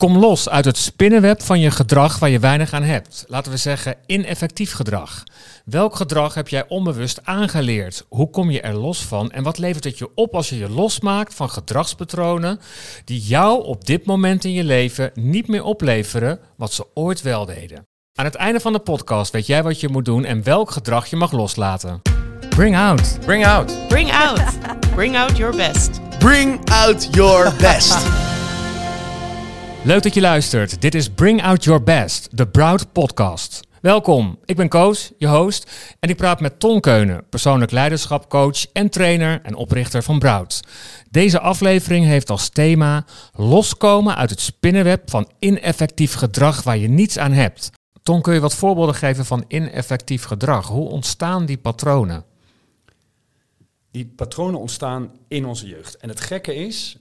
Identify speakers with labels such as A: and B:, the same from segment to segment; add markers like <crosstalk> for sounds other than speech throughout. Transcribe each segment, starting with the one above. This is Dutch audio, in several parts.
A: Kom los uit het spinnenweb van je gedrag waar je weinig aan hebt. Laten we zeggen ineffectief gedrag. Welk gedrag heb jij onbewust aangeleerd? Hoe kom je er los van? En wat levert het je op als je je losmaakt van gedragspatronen die jou op dit moment in je leven niet meer opleveren wat ze ooit wel deden? Aan het einde van de podcast weet jij wat je moet doen en welk gedrag je mag loslaten. Bring out.
B: Bring out.
C: Bring out. <laughs> Bring out your best.
B: Bring out your best. <laughs>
A: Leuk dat je luistert. Dit is Bring Out Your Best, de Broud podcast. Welkom, ik ben Koos, je host, en ik praat met Ton Keunen, persoonlijk leiderschapcoach en trainer en oprichter van Broud. Deze aflevering heeft als thema loskomen uit het spinnenweb van ineffectief gedrag waar je niets aan hebt. Ton, kun je wat voorbeelden geven van ineffectief gedrag? Hoe ontstaan die patronen?
D: Die patronen ontstaan in onze jeugd. En het gekke is,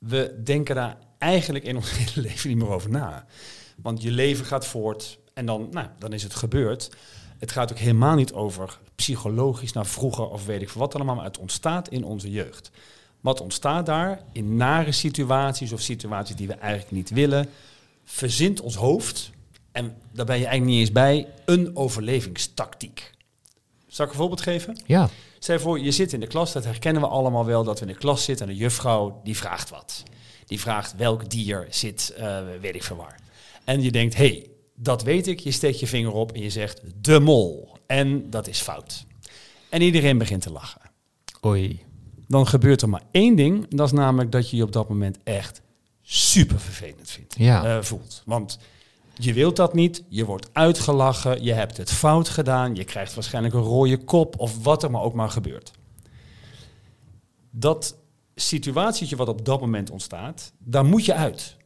D: we denken daar eigenlijk in ons <laughs> hele leven niet meer over na. Want je leven gaat voort en dan, nou, dan is het gebeurd. Het gaat ook helemaal niet over psychologisch naar vroeger of weet ik wat allemaal. Maar het ontstaat in onze jeugd. Wat ontstaat daar in nare situaties of situaties die we eigenlijk niet willen, verzint ons hoofd, en daar ben je eigenlijk niet eens bij, een overlevingstactiek. Zal ik een voorbeeld geven?
A: Ja.
D: Stel je voor, je zit in de klas, dat herkennen we allemaal wel, dat we in de klas zitten en de juffrouw die vraagt wat. Die vraagt welk dier zit, uh, weet ik veel waar. En je denkt, hé, hey, dat weet ik. Je steekt je vinger op en je zegt de mol. En dat is fout. En iedereen begint te lachen.
A: Oei.
D: Dan gebeurt er maar één ding. Dat is namelijk dat je je op dat moment echt super vervelend vindt,
A: ja.
D: uh, voelt. Want je wilt dat niet, je wordt uitgelachen, je hebt het fout gedaan, je krijgt waarschijnlijk een rode kop of wat er maar ook maar gebeurt. Dat situatietje wat op dat moment ontstaat, daar moet je uit.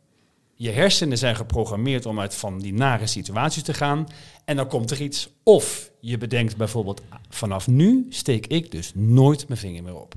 D: Je hersenen zijn geprogrammeerd om uit van die nare situaties te gaan. En dan komt er iets. Of je bedenkt bijvoorbeeld, vanaf nu steek ik dus nooit mijn vinger meer op.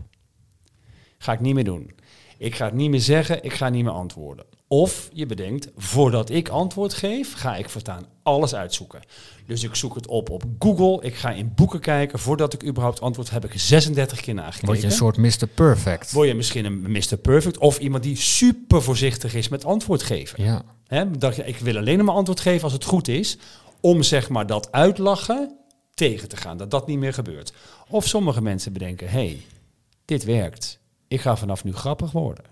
D: Ga ik niet meer doen. Ik ga het niet meer zeggen, ik ga niet meer antwoorden. Of je bedenkt, voordat ik antwoord geef, ga ik voortaan alles uitzoeken. Dus ik zoek het op op Google, ik ga in boeken kijken. Voordat ik überhaupt antwoord heb ik 36 keer nagekeken.
A: Word je een soort Mr. Perfect.
D: Word je misschien een Mr. Perfect of iemand die super voorzichtig is met antwoord geven.
A: Ja.
D: He, dat ik wil alleen maar antwoord geven als het goed is, om zeg maar dat uitlachen tegen te gaan, dat dat niet meer gebeurt. Of sommige mensen bedenken, hey, dit werkt. Ik ga vanaf nu grappig worden.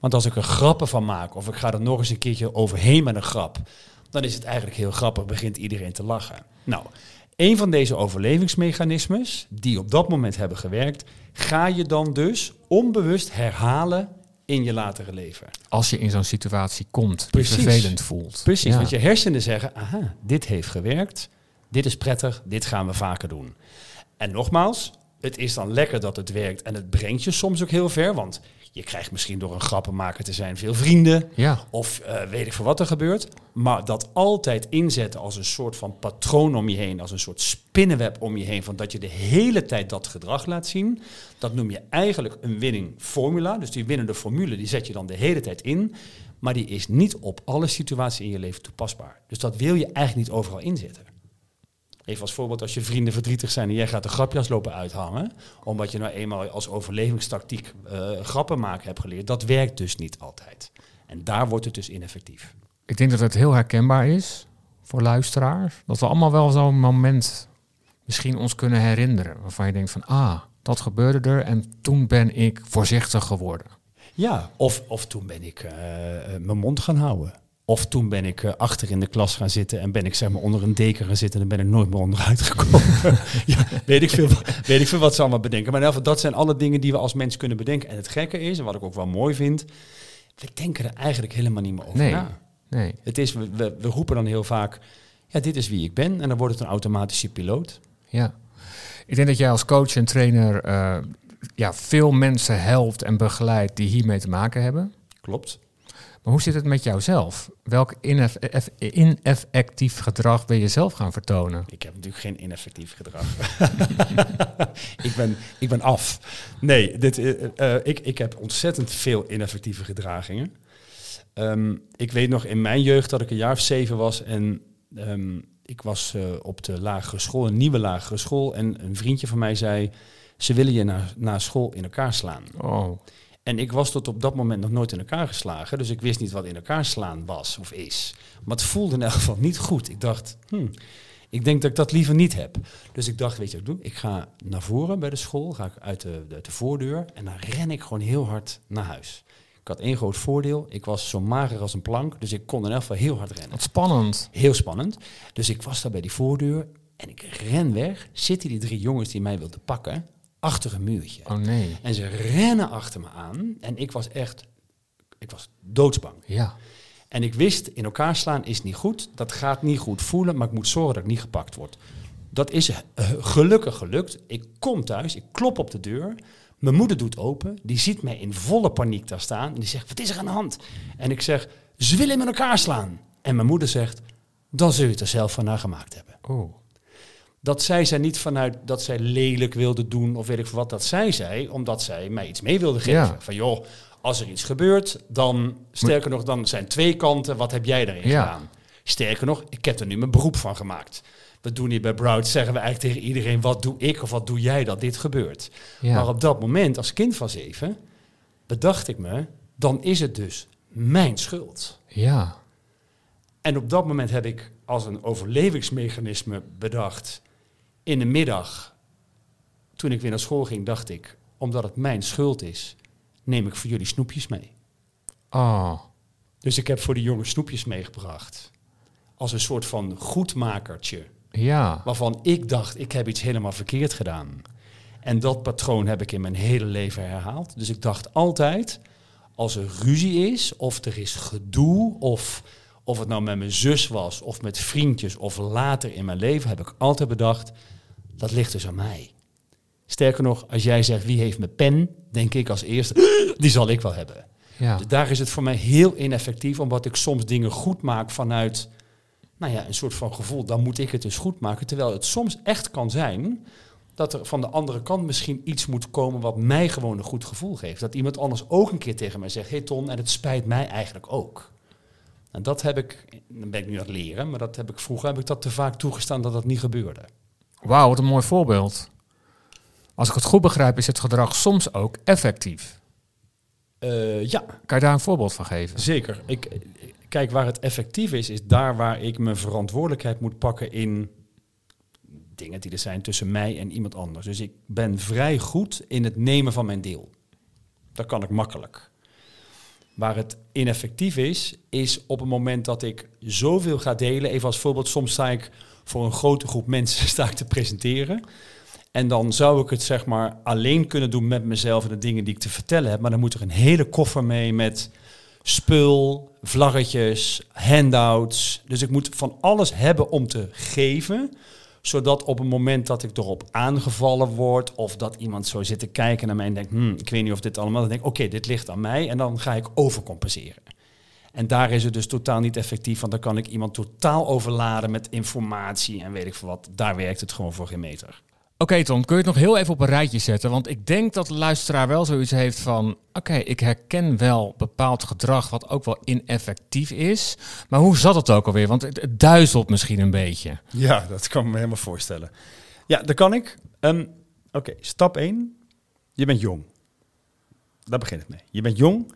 D: Want als ik er grappen van maak, of ik ga er nog eens een keertje overheen met een grap, dan is het eigenlijk heel grappig, begint iedereen te lachen. Nou, een van deze overlevingsmechanismes, die op dat moment hebben gewerkt, ga je dan dus onbewust herhalen in je latere leven.
A: Als je in zo'n situatie komt die vervelend voelt.
D: Precies, ja. want je hersenen zeggen, aha, dit heeft gewerkt, dit is prettig, dit gaan we vaker doen. En nogmaals, het is dan lekker dat het werkt en het brengt je soms ook heel ver, want je krijgt misschien door een grappenmaker te zijn veel vrienden.
A: Ja.
D: Of uh, weet ik veel wat er gebeurt. Maar dat altijd inzetten als een soort van patroon om je heen. Als een soort spinnenweb om je heen. Van dat je de hele tijd dat gedrag laat zien. Dat noem je eigenlijk een winning formula. Dus die winnende formule die zet je dan de hele tijd in. Maar die is niet op alle situaties in je leven toepasbaar. Dus dat wil je eigenlijk niet overal inzetten. Even als voorbeeld, als je vrienden verdrietig zijn en jij gaat de grapjas lopen uithangen, omdat je nou eenmaal als overlevingstactiek uh, grappen maken hebt geleerd, dat werkt dus niet altijd. En daar wordt het dus ineffectief.
A: Ik denk dat het heel herkenbaar is voor luisteraars, dat we allemaal wel zo'n moment misschien ons kunnen herinneren, waarvan je denkt van, ah, dat gebeurde er en toen ben ik voorzichtig geworden.
D: Ja, of, of toen ben ik uh, mijn mond gaan houden. Of toen ben ik uh, achter in de klas gaan zitten en ben ik zeg maar onder een deken gaan zitten en ben ik nooit meer onderuit <laughs> gekomen. ja, weet ik, veel, weet ik veel wat ze allemaal bedenken. Maar in geval, dat zijn alle dingen die we als mens kunnen bedenken. En het gekke is, en wat ik ook wel mooi vind, we denken er eigenlijk helemaal niet meer over
A: nee,
D: na.
A: Nee.
D: Het is, we, we, we roepen dan heel vaak, ja, dit is wie ik ben. En dan wordt het een automatische piloot.
A: Ja. Ik denk dat jij als coach en trainer uh, ja, veel mensen helpt en begeleidt die hiermee te maken hebben.
D: Klopt.
A: Maar hoe zit het met jouzelf? Welk ineff ineffectief gedrag ben je zelf gaan vertonen?
D: Ik heb natuurlijk geen ineffectief gedrag. <laughs> ik, ben, ik ben af. Nee, dit, uh, uh, ik, ik heb ontzettend veel ineffectieve gedragingen. Um, ik weet nog in mijn jeugd dat ik een jaar of zeven was en um, ik was uh, op de lagere school, een nieuwe lagere school. En een vriendje van mij zei, ze willen je na, na school in elkaar slaan.
A: Oh.
D: En ik was tot op dat moment nog nooit in elkaar geslagen. Dus ik wist niet wat in elkaar slaan was of is. Maar het voelde in elk geval niet goed. Ik dacht, hmm, ik denk dat ik dat liever niet heb. Dus ik dacht, weet je wat ik doe? Ik ga naar voren bij de school, ga ik uit de, de, de voordeur en dan ren ik gewoon heel hard naar huis. Ik had één groot voordeel. Ik was zo mager als een plank, dus ik kon in elk geval heel hard rennen.
A: Wat spannend.
D: Heel spannend. Dus ik was daar bij die voordeur en ik ren weg. Zitten die drie jongens die mij wilden pakken achter een muurtje.
A: Oh nee.
D: En ze rennen achter me aan en ik was echt, ik was doodsbang.
A: Ja.
D: En ik wist, in elkaar slaan is niet goed. Dat gaat niet goed voelen, maar ik moet zorgen dat ik niet gepakt word. Dat is eh, gelukkig gelukt. Ik kom thuis, ik klop op de deur. Mijn moeder doet open. Die ziet mij in volle paniek daar staan. En die zegt, wat is er aan de hand? En ik zeg, ze willen met elkaar slaan. En mijn moeder zegt, dan zul je het er zelf van naar gemaakt hebben.
A: Oh.
D: Dat zei zij niet vanuit dat zij lelijk wilde doen of weet ik wat. Dat zij zei omdat zij mij iets mee wilde geven.
A: Ja.
D: Van joh, als er iets gebeurt, dan sterker nog, dan zijn twee kanten. Wat heb jij daarin
A: Ja.
D: gedaan? Sterker nog, ik heb er nu mijn beroep van gemaakt. We doen hier bij Broud, zeggen we eigenlijk tegen iedereen, wat doe ik of wat doe jij dat dit gebeurt?
A: Ja.
D: Maar op dat moment, als kind van zeven, bedacht ik me, dan is het dus mijn schuld.
A: Ja.
D: En op dat moment heb ik als een overlevingsmechanisme bedacht. In de middag, toen ik weer naar school ging, dacht ik, omdat het mijn schuld is, neem ik voor jullie snoepjes mee.
A: Oh.
D: Dus ik heb voor de jongens snoepjes meegebracht. Als een soort van goedmakertje.
A: Ja.
D: Waarvan ik dacht, ik heb iets helemaal verkeerd gedaan. En dat patroon heb ik in mijn hele leven herhaald. Dus ik dacht altijd, als er ruzie is, of er is gedoe, of, of het nou met mijn zus was, of met vriendjes, of later in mijn leven, heb ik altijd bedacht, dat ligt dus aan mij. Sterker nog, als jij zegt, wie heeft mijn pen, denk ik als eerste, <gasps> die zal ik wel hebben.
A: Ja.
D: Dus daar is het voor mij heel ineffectief, omdat ik soms dingen goed maak vanuit nou ja, een soort van gevoel, dan moet ik het dus goed maken. Terwijl het soms echt kan zijn dat er van de andere kant misschien iets moet komen wat mij gewoon een goed gevoel geeft. Dat iemand anders ook een keer tegen mij zegt, hey Ton, en het spijt mij eigenlijk ook. En dat heb ik, dan ben ik nu aan het leren, maar dat heb ik vroeger heb ik dat te vaak toegestaan dat dat niet gebeurde.
A: Wauw, wat een mooi voorbeeld. Als ik het goed begrijp, is het gedrag soms ook effectief.
D: Eh, ja,
A: Kan je daar een voorbeeld van geven?
D: Zeker. Ik, kijk, waar het effectief is, is daar waar ik mijn verantwoordelijkheid moet pakken in dingen die er zijn tussen mij en iemand anders. Dus ik ben vrij goed in het nemen van mijn deel. Dat kan ik makkelijk. Waar het ineffectief is, is op het moment dat ik zoveel ga delen. Even als voorbeeld, soms sta ik voor een grote groep mensen <laughs> sta ik te presenteren. En dan zou ik het zeg maar alleen kunnen doen met mezelf en de dingen die ik te vertellen heb. Maar dan moet er een hele koffer mee met spul, vlaggetjes, handouts. Dus ik moet van alles hebben om te geven. Zodat op het moment dat ik erop aangevallen word... of dat iemand zo zit te kijken naar mij en denkt... Hmm, ik weet niet of dit allemaal... dan denk ik, oké, dit ligt aan mij. En dan ga ik overcompenseren. En daar is het dus totaal niet effectief. Want dan kan ik iemand totaal overladen met informatie en weet ik veel wat. Daar werkt het gewoon voor geen meter.
A: Oké Tom, kun je het nog heel even op een rijtje zetten? Want ik denk dat de luisteraar wel zoiets heeft van... Oké, ik herken wel bepaald gedrag wat ook wel ineffectief is. Maar hoe zat het ook alweer? Want het, duizelt misschien een beetje.
E: Ja, dat kan ik me helemaal voorstellen. Ja, dat kan ik. Ehm, Oké, stap 1. Je bent jong. Daar begint het mee. Je bent jong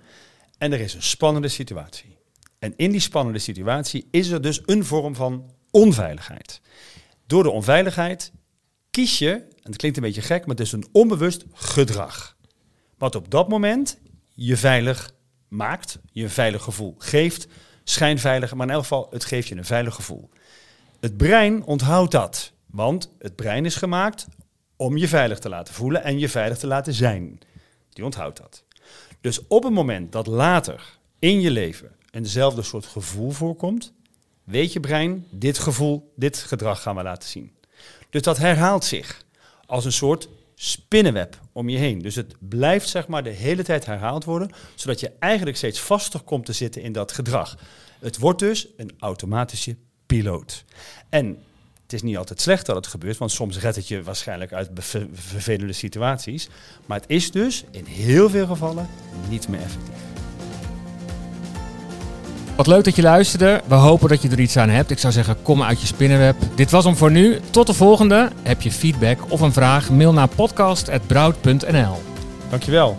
E: en er is een spannende situatie. En in die spannende situatie is er dus een vorm van onveiligheid. Door de onveiligheid kies je, en het klinkt een beetje gek, maar het is een onbewust gedrag. Wat op dat moment je veilig maakt, je een veilig gevoel geeft, schijnveilig, maar in elk geval, het geeft je een veilig gevoel. Het brein onthoudt dat, want het brein is gemaakt om je veilig te laten voelen en je veilig te laten zijn. Die onthoudt dat. Dus op het moment dat later in je leven eenzelfde soort gevoel voorkomt, weet je brein, dit gevoel, dit gedrag gaan we laten zien. Dus dat herhaalt zich als een soort spinnenweb om je heen. Dus het blijft zeg maar de hele tijd herhaald worden, zodat je eigenlijk steeds vaster komt te zitten in dat gedrag. Het wordt dus een automatische piloot. En het is niet altijd slecht dat het gebeurt, want soms redt het je waarschijnlijk uit vervelende situaties. Maar het is dus in heel veel gevallen niet meer effectief.
A: Wat leuk dat je luisterde. We hopen dat je er iets aan hebt. Ik zou zeggen, kom uit je spinnenweb. Dit was hem voor nu. Tot de volgende. Heb je feedback of een vraag? Mail naar podcast.broud.nl
E: Dankjewel.